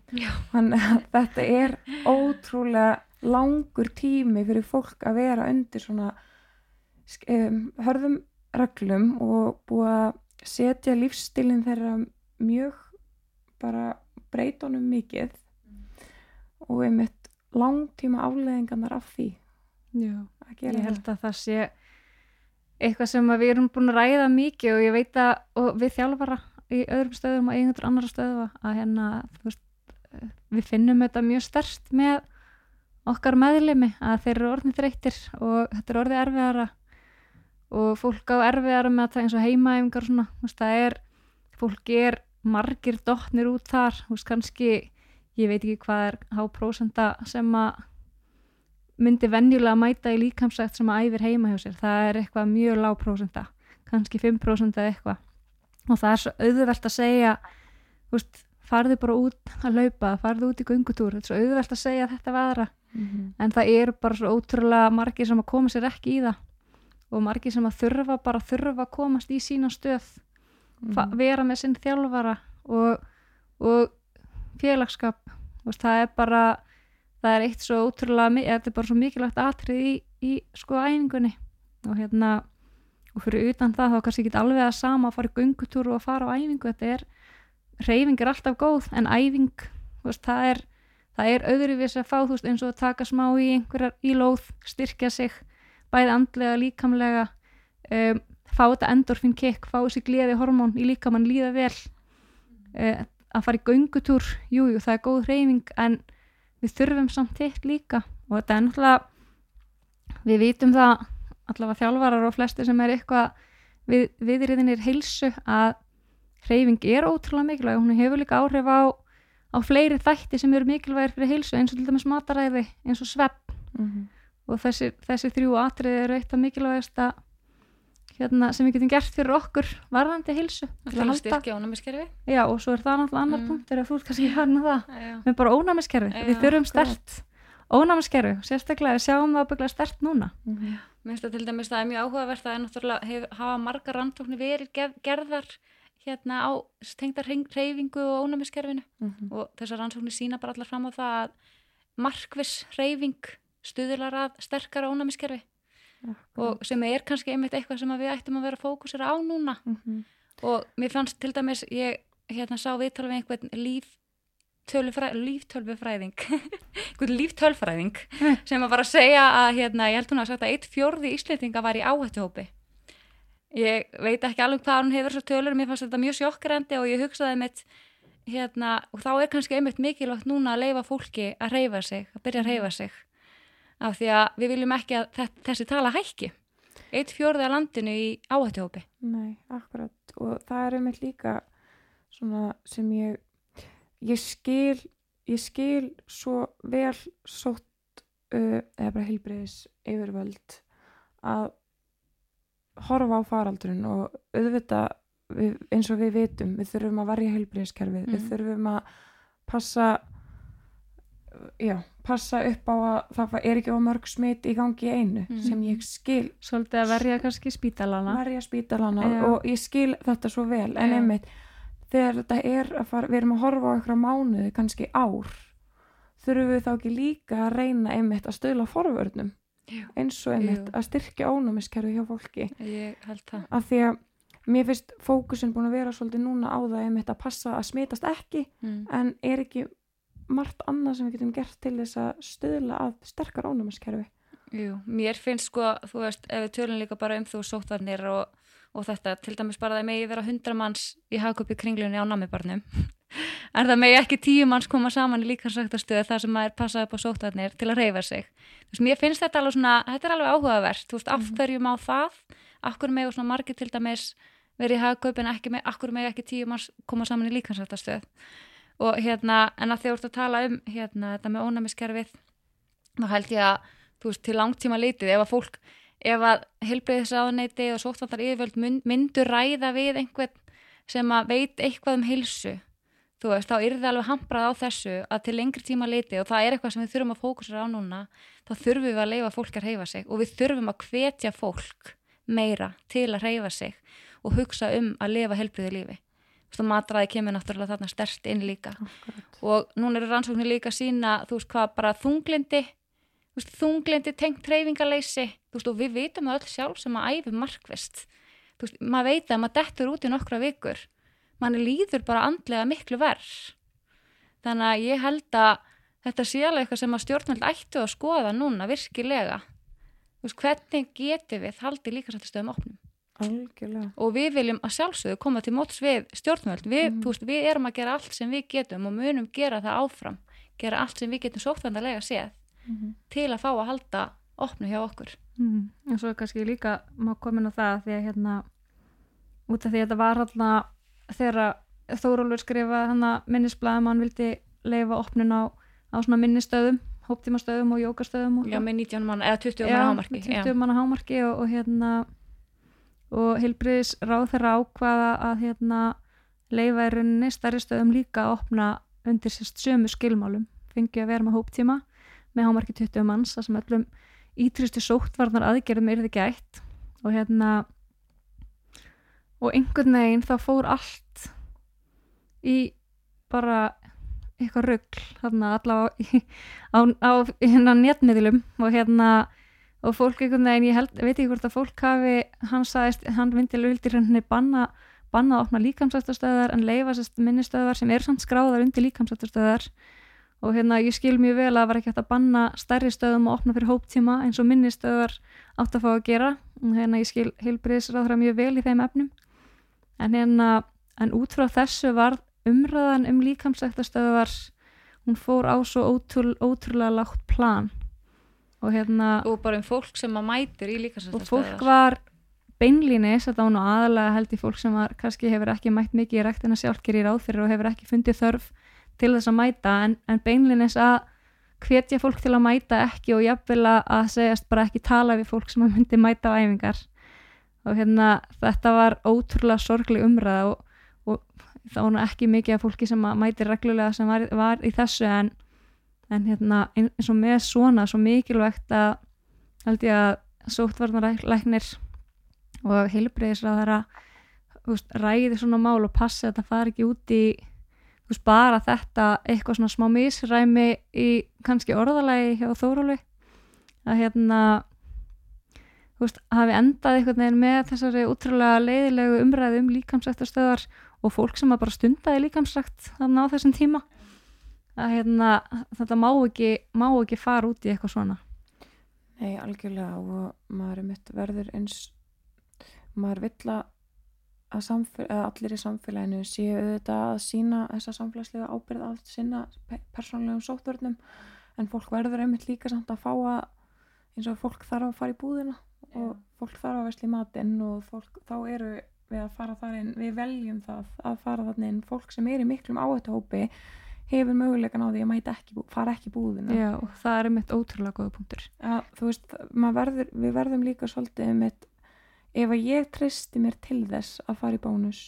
þannig að þetta er ótrúlega langur tími fyrir fólk að vera undir svona um, hörðum reglum og búið að setja lífstilin þeirra mjög bara breytunum mikið og einmitt langtíma afleðingarnar af því Já. Ég held að það sé eitthvað sem við erum búin að ræða mikið og ég veit að við þjálfara í öðrum stöðum og einhundur annara stöðu að hérna veist, við finnum þetta mjög stert með okkar meðlimi að þeir eru orðin þreyttir og þetta er orðið erfiðara og fólk á erfiðara með að það eins og heimaæfingar og svona, veist, það er fólk er margir dottnir út þar, veist, kannski ég veit ekki hvað er háprósenda sem að myndi venjulega mæta í líkamsætt sem að æfir heima hjá sér. Það er eitthvað mjög lág prósenta, kannski 5% eða eitthvað. Og það er svo auðvelt að segja, veist, farðu bara út að laupa, farðu út í göngutúr, þetta er svo auðvelt að segja þetta við aðra. Mhm. En það eru bara svo ótrúlega margir sem að koma sér ekki í það og margir sem að þurfa bara þurfa að komast í sína stöð, mm. vera með sinn þjálfara og, og félagskap. Veist, það er bara það er eitt svo ótrúlega mi- þetta er bara svo mikilvægt atrið í, í sko æfingunni og hérna og fyrir utan það þá kannski ekki alveg að sama að fara í göngutúr og að fara á æfingu þetta er, reyfing er alltaf góð en æfing, veist, það er það er öðruvís að fá, þú veist, eins og að taka smá í einhverjar í lóð, styrkja sig bæði andlega, líkamlega um, fá þetta endorfin kick fá þessi gleði hormón í líkamann líða vel uh, að fara í göngutúr, jú, jú, það er góð reyfing en við þurfum samt hitt líka. Og þetta er náttúrulega við vitum það allavega þjálfarar og flesti sem er eitthvað við, viðriðinir heilsu að hreyfing er ótrúlega mikilvæg hún hefur líka áhrif á, á fleiri þætti sem eru mikilvægir fyrir heilsu eins og til dæmis mataræði, eins og svepp Mhm. Og þessi, þessi þrjú atriði eru eitt af mikilvægasta hérna, sem við getum gert fyrir okkur varðandi ónæmiskerfi. Já, og svo er það náttúrulega annar Mm. punktur að þú ert kannski hann að það Já. með bara ónæmiskerfi, við þurfum stert ónæmiskerfi, sérstaklega við sjáum það bygglega stert núna Mhm. Mér finnst það til dæmis það er mjög áhugavert að náttúrulega hef, hafa margar rannsóknir verið gerðar hérna á tengdar reyfingu og ónæmiskerfinu Mhm. og þessar rannsóknir sína bara allar fram á það að markviss reyfing stuðlar að sterkara ónæmiskerfi. Og sem er kannski einmitt eitthvað sem við ættum að vera fókusera á núna. Mhm. og mér fannst til dæmis ég hérna sá viðtala við einhvern líftölufræ, líftölfufræðing einhvern líftölfræðing sem að bara segja að hérna, ég held hún að sagt að eitt fjórði íslendinga var í áhættuhópi. Ég veit ekki alveg hvað hún hefur svo tölur, mér fannst þetta mjög sjokkrendi og ég hugsaði mitt hérna, og þá er kannski einmitt mikilvægt núna að leifa fólki að reyfa sig, að byrja að reyfa sig af því að við viljum ekki að þe- þessi tala hækki. Eitt fjórði að landinu í áhættuhópi. Nei, akkurat. Og það er einmitt líka svona sem ég ég skil ég skil svo vel sótt uh, eða bara heilbreyðis yfirvöld að horfa á faraldurinn og auðvitað við, eins og við vitum, við þurfum að varja heilbreyðiskerfið, við Mhm. þurfum að passa já, passa upp á að það er ekki á mörg smitt í gangi einu Mhm. sem ég skil svolítið að verja kannski spítalana verja spítalana Já. og ég skil þetta svo vel en Já. einmitt þegar þetta er að fara, við erum að horfa á eitthvað mánuði, kannski ár þurfum við þá ekki líka að reyna einmitt að stöðla forvörnum eins og einmitt að styrkja ónumiskerfi hjá fólki ég held það af því að mér finnst fókusin búin að vera svolítið núna á það einmitt að passa að smitast ekki mm. en er ekki margt annað sem við getum gert til þess að stöðla að sterkar ónumiskerfi Jú, mér finnst sko, þú veist, ef við tölum líka bara um þú sóttvarnir og, og þetta, til dæmis bara það megi vera hundra manns í hagköpi kringlunni á namibarnum, en það megi ekki tíu manns koma saman í líkansræktastöð þar sem maður passaði upp á sóttvarnir til að reyfa sig. Þú veist, mér finnst þetta alveg svona, þetta er alveg áhugavert, þú veist, af Mhm. hverju má það, af hverju megi svona margir til dæmis verið í hagköpi en ekki, af hverju megi ekki tíu manns koma saman í líkansræktastöð og hérna, en að þið voruð að tala um hérna, þetta með ónæmiskerfið þá held ég að, þú veist, til langtíma litið, ef að fólk, ef að helbreyðisráðneiti og sóttvantar yfirvöld mynd, myndu ræða við einhvern sem að veit eitthvað um heilsu þú veist, þá er það alveg hambrað á þessu að til lengri tíma litið og það er eitthvað sem við þurfum að fókusera á núna þá þurfum við að leifa fólk að reyfa sig og við þurfum að hvetja fólk meira til að reyfa sig og hugsa um að lifa helbriði lífi þú veist, matræði kemur náttúrulega þarna stert inn líka. Akkurat. og núna eru rannsóknir líka sína þú veist hvað bara þunglindi þú veist, þunglindi tengt treyfingaleysi þú veist og við vitum það öll sjálf sem að æfi markvist þú veist, maður veit að maður dettur út í nokkra vikur. Manni líður bara andlega miklu verð þannig að ég held að þetta sé alveg eitthvað sem að stjórnvöld ættu að skoða núna virkilega. Þú veist, hvernig getum við haldið líkasættastöðum opnum Algjörlega. og við viljum að sjálfsögðu koma til móts við stjórnvöld, við, þú veist, við erum að gera allt sem við getum og munum gera það áfram gera allt sem við getum sóttvandarlega séð Mhm. til að fá að halda opnu hjá okkur Mm. En svo kannski líka má komin á það því að hérna út af því að þetta var hérna þegar Þórólfur skrifa hérna minnisblæðum hann vildi leifa opnun á, á minnistöðum hóptímastöðum og jókastöðum og, já, með 19 mann, eða 20 Já, mann hámarki með 20 manna hámarki og, og hérna og heilbriðis ráð þeirra ákvaða að hérna leifa í rauninni stærri stöðum líka að opna undir sérst sömu skilmálum. Fengi að vera með hóptíma með hámarki 20 manns það sem öllum ítristu sóttvarnar aðgerðum er þið gætt. Og hérna og einhvern veginn þá fór allt í bara eitthvað rugl þarna allavega í- á, á hérna netmiðlum. Og hérna og fólk einhvern veginn, ég held, veit ekki hvort að fólk hafi, hann sagðist, hann myndi vildi henni banna, banna að opna líkamsættastöðar en leifa sérst minnistöðar sem eru samt skráðar undir líkamsættastöðar og hérna ég skil mjög vel að það var ekki hægt að banna stærri stöðum og opna fyrir hóptíma eins og minnistöðar átt að fá að gera. Og hérna ég skil heilbriðisráðra mjög vel í þeim efnum. En hérna, en út frá þessu var umræðan um líkamsættastöðar hún fór á svo ótrú, ótrúlega lágt plan og hérna og bara um fólk sem að mætir í og líkasættastöðar fólk var beinlínis var nú aðalega held í fólk sem var, kannski hefur ekki mætt mikið í rektina sjálf gerir ráð fyrir og hefur ekki fundið þörf til þess að mæta en, en beinlínis að hvetja fólk til að mæta ekki og jafnvel að- að segjast bara ekki tala við fólk sem að myndi mæta á æfingar. Og hérna þetta var ótrúlega sorgleg umræða og, og nú ekki mikið af fólki sem að mæti reglulega sem var, var í þessu en, en hérna eins og með svona svo mikilvægt að held ég að sóttvarnalæknir og heilbreyðisráðara ræði svona mál og passi að þetta fari ekki út í veist, bara þetta eitthvað svona smá misræmi í kannski orðalagi hjá Þóróli að hérna veist, hafi endað einhvern veginn með þessari útrúlega leiðilegu umræðu um líkamsrættastöðar og fólk sem að bara stundaði líkamsrætt þannig á þessum tíma að hérna, þetta má ekki, má ekki fara út í eitthvað svona. Nei, algjörlega og maður er mitt verður eins maður vill að allir í samfélaginu séu auðvitað að sína þessa samfélagslega ábyrð að sinna pe- persónlegum sóttvörnum en fólk verður einmitt líka samt að fá að eins og fólk þarf að fara í búðina og fólk þarf að vesla í matinn og fólk, þá eru við að fara þar inn, við veljum það að fara þarna inn, fólk sem er í miklum áhættuhópi hefur mögulegan á því að mæta ekki, fara ekki búðina. Já, það er mitt ótrúlega góða punktur. Að, þú veist, maður verður, við verðum líka svolítið með ef að ég treysti mér til þess að fara í bónus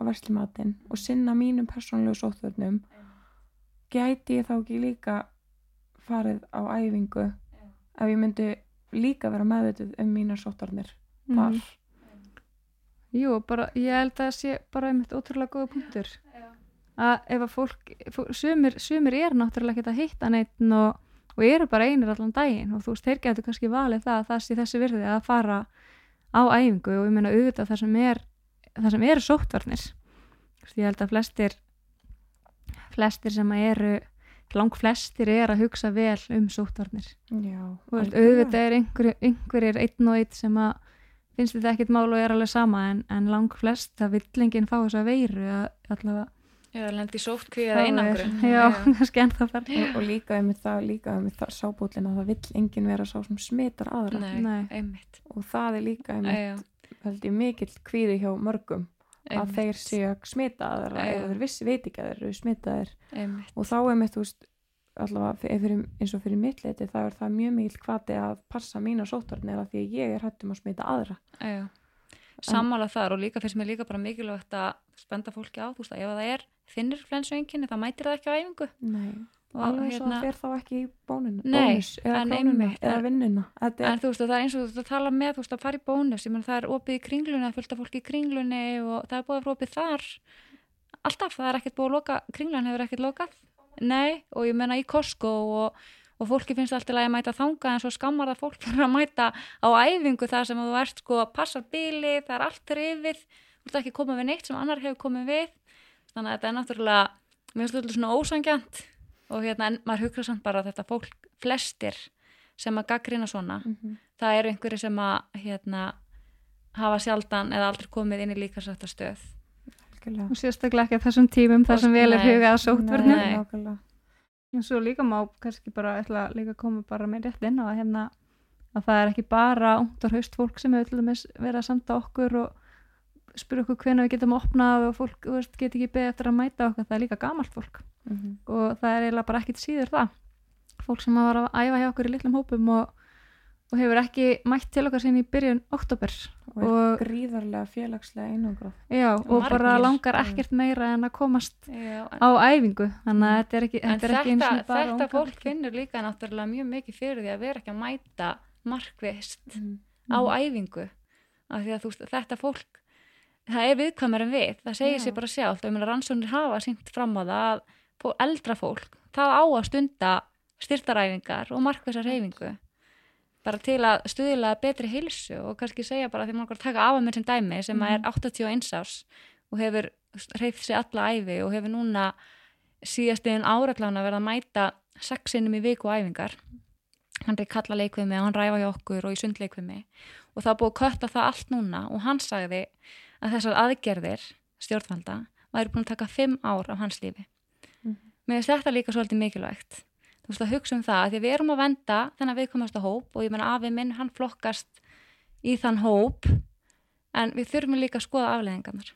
og versli matinn og sinna mínum persónlegu sóttvörnum gæti ég þá ekki líka farið á æfingu ef ég myndi líka vera meðvituð um mínar sóttvörnir þar? Mhm. Jú, bara, ég held að það sé bara einmitt ótrúlega góða punktur að ef að fólk, fólk sumir, sumir er náttúrulega ekki að hitta neitt og, og eru bara einir allan daginn og þú veist, þeir getur kannski valið það að það sé þessi virði að fara á æfingu og ég meina auðvitað það sem er það sem eru sóttvarnir. Ég held að flestir flestir sem að eru lang flestir er að hugsa vel um sóttvarnir. Já, veist, auðvitað er einhverjir, einhverjir einn og einn sem að finnst þetta ekkit mál og er alveg sama en, en lang flest það vill enginn fá þessa veiru að allavega eða lendi sóttkví fá eða einangrun. Já, kannski ennþá þar. Og, og líka um það, líka um það sábúlina það vill enginn vera sá sem smitar aðra. Nei, Nei. einmitt. Og það er líka um ég mikill kvíði hjá mörgum að Einmitt. þeir séu að smita aðra eða þeir vissi veit ekki að þeir eru smitaðir. Einmitt, og þá er mitt, þú veist allavega fyrir, eins og fyrir mitt leiti þá er það mjög mikil hvati að passa mína sótvarnir af því að ég er hættum að smita aðra. Já. Sammála þar og líka finnst mér líka bara mikilvægt að spenda fólki á, þú veist að ef það er þinnir flensu einkinni, það mætir það ekki á æfingu Nei, og alveg svo það fer þá ekki í bóninu, bónus eða einmitt, eða en- vinnuna Þetta er, En þú veist, það er eins og þú tala með, þú veist, að fara í bónus, ég menn það er opið í kringlunni, það er af fólki í kringlunni og það er búið að fara opið þar. Alltaf, það er ekkert búið að loka, kringlun hefur ekkert lokað. Nei, og ég menna í Costco og, og fólki finnst alltaf að mæta þanga en svo skammar það fólk að mæta á æfingu þar sem þú ert sko að passa bíli, það er allt rifið, þú ert ekki koma við neitt sem annar hefur komið við. Þannig að þetta er náttúrulega, mér finnst þetta svona ósangjant og hérna, en maður hugsa samt bara að þetta fólk, flestir sem að gaggrina svona, Mhm. það eru einhverju sem að hérna, hafa sjaldan eða aldrei komið inn í líkarsættastöð algjörlega. Og sérstaklega ekki á þessum tímum þar sem vel er hugað að nákvæmlega. og svo líka má kannski bara ætla líka að koma bara með rétt inn á að hérna að það er ekki bara ungt og haust fólk sem hefur til dæmis verið að senda okkur og spyrja okkur hvenær við getum opnað og fólk þú veist, get ekki beðið eftir að mæta okkur það er líka gamalt fólk Mhm. og það er eiginlega bara ekkit síður það fólk sem var að æfa hjá okkur í litlum hópum og, og hefur ekki mætt til okkar sinni í byrjun oktober og og, gríðarlega félagslega einangrað já, og bara Margir. langar Mm. ekkert meira en að komast Já, en, á æfingu þannig að þetta er ekki, þetta er ekki eins þetta, og bara þetta fólk fólkið. finnur líka náttúrulega mjög mikið fyrir því að vera ekki að mæta markvist á Mhm. æfingu af því að þú veist, þetta fólk það er viðkvæmur en við, það segir Já. sér bara ég meina rannsóknir hafa sínt fram á það að fó- eldra fólk, það á að stunda styrtaræfingar og markvissar reyfingu bara til að stuðla betri heilsu og kannski segja bara því maður taka af að mér sem dæmi sem mm. er 81 árs og hefur reyft sig alla æfi og hefur núna síðastiðin áratlána verið að mæta sexinum í viku æfingar. Hann er kalla leikvimi og hann ræfa hjá okkur og í sundleikvimi og það búið að kötta það allt núna. Og hann sagði að þessar aðgerðir stjórnvalda væri búin að taka fimm ár á hans lífi. Mhm. mér finnst þetta líka svolítið mikilvægt. Þú veist að hugsa um það að því við erum að venda þennan viðkomasta hóp og ég menna afi minn hann flokkast í þann hóp en við þurfum líka að skoða afleðingarnar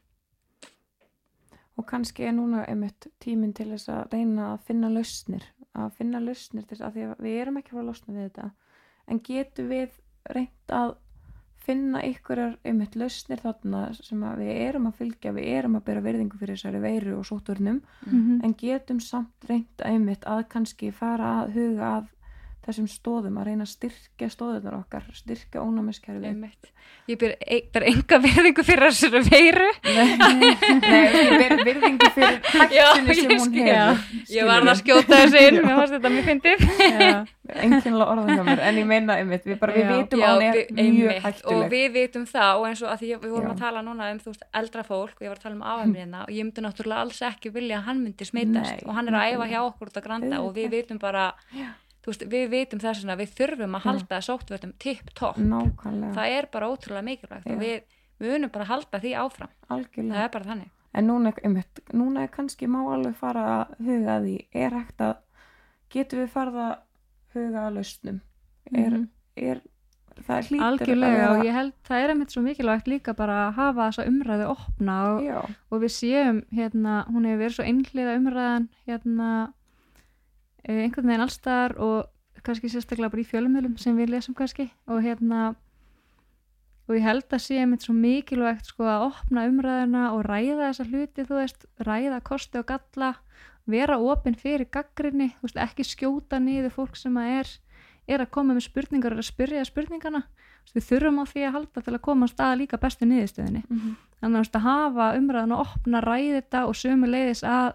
og kannski er núna einmitt tíminn til þess að reyna að finna lausnir að finna lausnir til þess að að við erum ekki að fara að losna við þetta en getum við reynt að finna ykkurar einmitt lausnir þarna sem að við erum að fylgja við erum að bera verðingu fyrir þessari veiru og sóturnum Mhm. en getum samt reynt einmitt að kannski fara að huga að þessum stóðum að reyna að styrkja stóðunar okkar styrkja ónæmiskerfið. Einmitt. ég ber, e- ber enga verðingu fyrir þessari veiru. Nei, nei, ég ber virðingu fyrir hættunni ég sem hún hefur. Ég var að skjóta þessu inn mér fannst þetta mjög fyndið. Einhvernlega orða hjá mér en ég meina einmitt, við bara við Já. vitum að hún er við- mjög einmitt. og við vitum það og eins og að því við vorum Já. að tala núna um þú veist, eldra fólk og ég var að tala um afhæmriðina og ég myndi náttúrulega alls ekki vilja að hann myndi smitast. Nei, og hann er að æfa hjá okkur út að granda og við vitum bara Já. Veist, við vitum þess að við þurfum að halda sóttvörnum tipp-topp nákvæmlega, það er bara ótrúlega mikilvægt og Já. við, við unum bara að halda því áfram. Það algjörlega er bara þannig. En núna, einmitt, núna er kannski má alveg fara að huga að því er hægt að getum við farið að huga að lausnum? Er, Mhm. er það hlýtur algjörlega og ég held það er einmitt svo mikilvægt líka bara að hafa þessa umræðu opna og, og við séum hérna, hún hefur verið svo einhliða umræðan hérna einhvern veginn allstar og kannski sérstaklega bara í fjölumölum sem við lesum kannski. Og hérna og ég held að sé einmitt svo mikilvægt sko að opna umræðuna og ræða þessa hluti þú veist, ræða kosti og galla vera opinn fyrir gaggrinni þú veist, ekki skjóta niður fólk sem að er er að koma með spurningar og að spyrja spurningana. Veist, við þurfum á því að halda til að koma að líka bestu niðurstöðinni Mhm. þannig að, veist, að hafa umræðan og opna ræði þetta og sömu leiðis að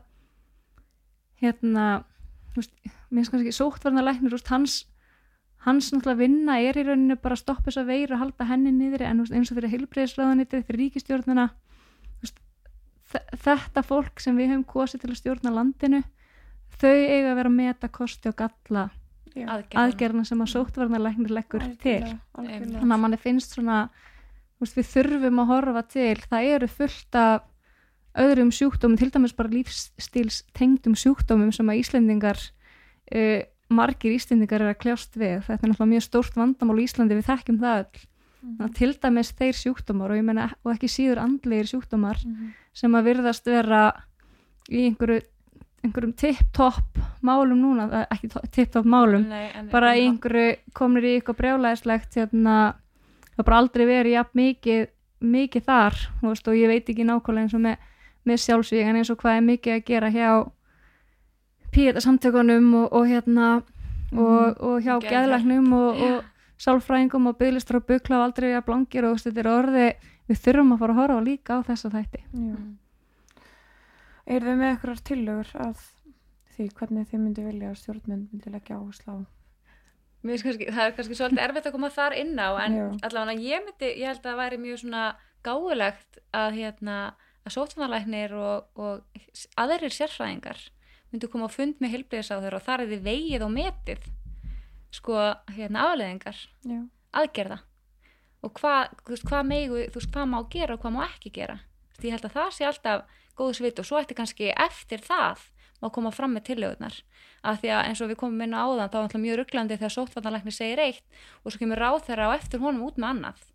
hérna veist, mér finnst kannski sóttvarnalæknir hans, hans náttúrulega vinna er í rauninu bara að stoppa þess að veiru og halda henni niðri en veist, eins og fyrir heilbreyðisraðanitið, fyrir ríkistjórnuna veist, þe- þetta fólk sem við höfum kosið til að stjórna landinu þau eiga að vera að meta kosti og galla já. aðgerðina sem að sóttvarnalæknir leggur til Algjörlega, algjörlega. þannig að manni finnst svona við þurfum að horfa til það eru fullt af öðrum sjúkdómum, til dæmis bara lífstíls tengdum sjúkdómum sem að Íslendingar uh, margir Íslendingar er að kljást við, þetta er náttúrulega mjög stórt vandamál í Íslandi, við þekkjum það öll. Þannig að til dæmis þeir sjúkdómar og ég meina og ekki síður andlegir sjúkdómar Mhm. sem að virðast vera í einhverju einhverjum tipp-topp málum núna, eh, ekki to- tipp-topp málum Nei, en, bara í einhverju komnir í eitthvað brjálæðislegt hérna, það bara aldrei verið jafn mikið, mikið þar veist, og ég veit ekki nákvæmlega eins og með, með sjálfsvík en eins og hvað er mikið að gera hjá píeta samtökunum og, og hérna og, og hjá geðlæknum og, og sálfræðingum og bygglistar og bukla og aldrei að blangir og þetta er orði við þurfum að fara að horfa líka á þessa þætti Já. Mm. Er þið með eitthvað tillögur að því hvernig þið myndi vilja að stjórnmynd myndi leggja áherslu á? Kannski, það er kannski svolítið erfitt að koma þar inn á en allavega ég myndi, ég held að það væri mjög svona gáulegt að hérna að sótvannalæknir og, og aðrir sérfræðingar myndu koma á fund með heilbriðisáður og þar er þið vegið og metið sko hérna afleðingar aðgerða og hvað, þú veist, hvað megu, þú veist, hvað má gera og hvað má ekki gera. Veist, ég held að það sé alltaf góðu svit og svo ætti kannski eftir það má koma fram með tillögurnar af því að eins og við komum inn á áðan þá er alltaf mjög rugglandi þegar sóttvarnalækni segir eitt og svo kemur ráð þeirra á eftir honum út með annað.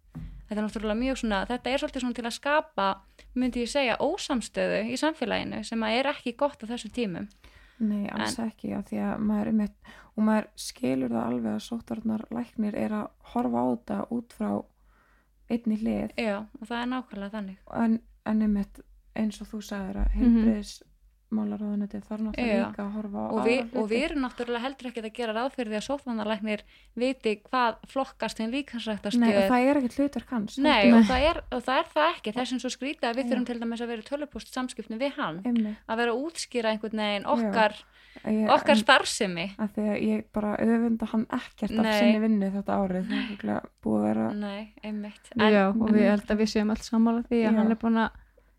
Þetta er náttúrulega mjög svona, þetta er svolítið svona til að skapa, myndi ég segja, ósamstöðu í samfélaginu sem að er ekki gott á þessum tímum. Nei, alls ekki, af því að maður er með, og maður skilur það alveg að sóttarnar læknir er að horfa á þetta út frá einni hlið, Já, og það er nákvæmlega þannig. en, en einmitt eins og þú sagðir að Mhm. heilbriðis málaráðuneti þarf náttúrulega Já. líka að horfa á og við, aðra og við erum náttúrulega heldur ekki að gera ráð fyrir því að sóttvannalæknir viti hvað flokkast þeim Nei, og það er ekkert hlutverk hans Nei, og það, er, og það er það ekki. Þess að svo skrítið að við Já. þurfum til dæmis að vera í tölupúst samskipni við hann Einmitt. að vera að útskýra einhvern veginn okkar, Ég- okkar en- starfsemi. að því að ég bara öfunda hann ekkert af sinni vinnu þetta árið. Það er örugglega búið að vera Nei, einmitt. Já, og en- við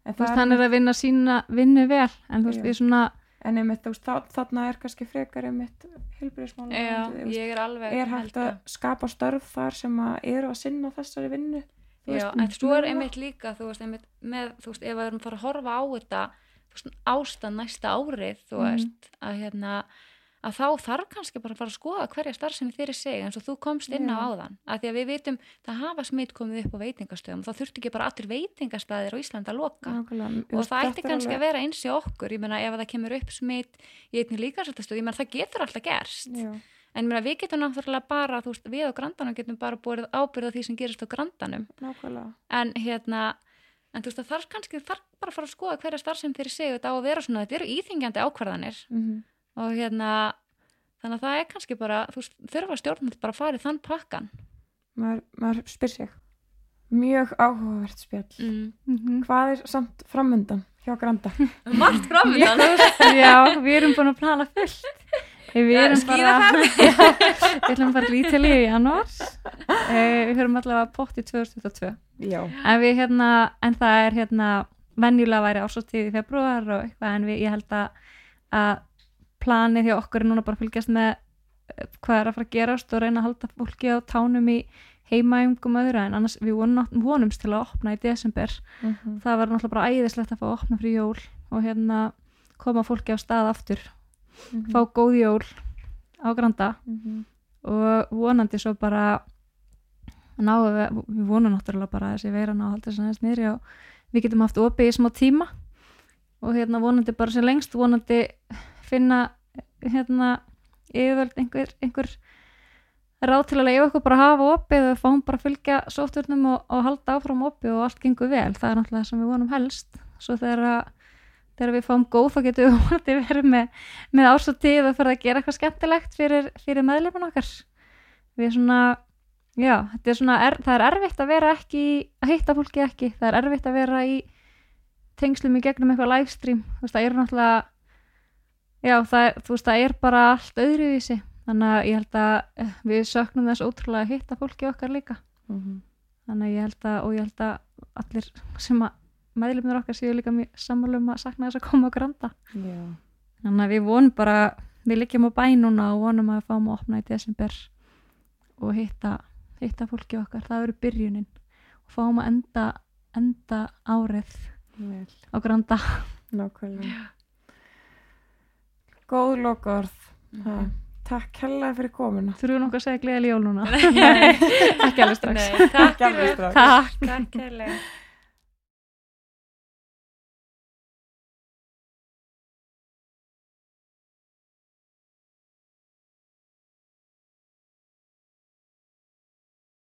að að að, en, þú veist, hann er að vinna sína vinnu vel, en þú veist, við svona en einmitt, þú veist, þa- þarna er kannski frekar einmitt ég er alveg er hægt að skapa störf þar sem að eru að sinna þessari vinnu? Þú Já, veist, en svo er einmitt líka þú veist, einmitt með, þú veist, ef við erum fara að horfa á þetta þú veist, ástand næsta árið þú Mhm. veist, að hérna að þá þarf kannski bara að fara að skoða hverja starfsemi þeirri sig eins og þú komst inn á áðan. Að því að við vitum, það hafa smitt komið upp á veitingastöðum og það þurfti ekki bara allir veitingastæðir á Íslandi að loka. Nákvæmlega, og veist, það ætti kannski alveg- að vera eins í okkur. Ég meina ef að það kemur upp smitt í einnig líkarsættastöð, ég meina það getur alltaf gerst. Já, en ég meina, við getum náttúrulega bara, veist, við á grandanum getum bara búið ábyrða því sem gerist á grandanum. En hérna en þú veist það þarf kannski þarf bara að fara að skoða hverja starfsem fyrir sig þetta á að vera svona, þetta eru íþingjandi ákvarðanir. Mm og hérna þannig að það er kannski bara, þú þurfa stjórnum bara að fara í þann pakkan maður, maður spyr sig. Mjög áhugavert spjall. Mm. Mhm. hvað er samt framundan hjá Granda? Margt framöndan Já, við erum búin að plana fullt. Við erum bara Við ætlum bara lítilíu í janúar. Eh, Við höfum allavega pott í 2022 já, En við hérna, en það er hérna venjulega væri ásóttíð í februar og eitthvað en við, ég held að, að planið hjá okkur er núna bara að fylgjast með eh, hvað er að fara að gerast og reyna að halda fólki á tánum í heimaæfingum öðru en annars við vonum, vonumst til að opna í desember. Mm það var náttúrulega bara æðislegt að fá að opna fyrir jól og hérna koma fólki á stað aftur. Mhm. fá góð jól á Granda. Mhm. og vonandi svo bara náum við, við vonum náttúrulega bara þessi veiran á að halda þess niðri og við getum haft opið í smá tíma. Og hérna vonandi bara sem lengst vonandi finna hérna yfirvöld einhver, einhver ráð til að leiða okkur bara að hafa opið og fáum bara að fylgja sótturnum og, og halda áfram opið og allt gengur vel. Það er náttúrulega það sem við vonum helst. Svo þegar að þegar við fáum góð þá getum við verið með, með ás og tíð og fyrir að gera eitthvað skemmtilegt fyrir, fyrir meðleifin okkar. Við svona já, er svona, er, það er erfitt að vera ekki að hitta fólki ekki, það er erfitt að vera í tengslum í gegnum eitthvað livestream, það er náttúrulega já, það þú veist, það er bara allt öðruvísi, þannig að ég held að eh, við söknum þess ótrúlega að hitta fólki okkar líka, Mhm. þannig að ég held að og ég held að allir sem að meðlefnir okkar séu líka mjög sammálum að sakna þess að koma og granda já, þannig að við vonum bara við liggjum á bæ núna og vonum að við fáum að opna í desember og hitta, hitta fólki okkar. Það verður byrjunin. Og fáum að enda, enda árið vel, á granda. Nákvæmlega góð lokaorð Mhm. Ha, Takk hella fyrir komuna. Þurfum við nokkuð að segja gleðileg jól núna? Ekki alveg strax. Nei, takk. Takk. Takk kærlega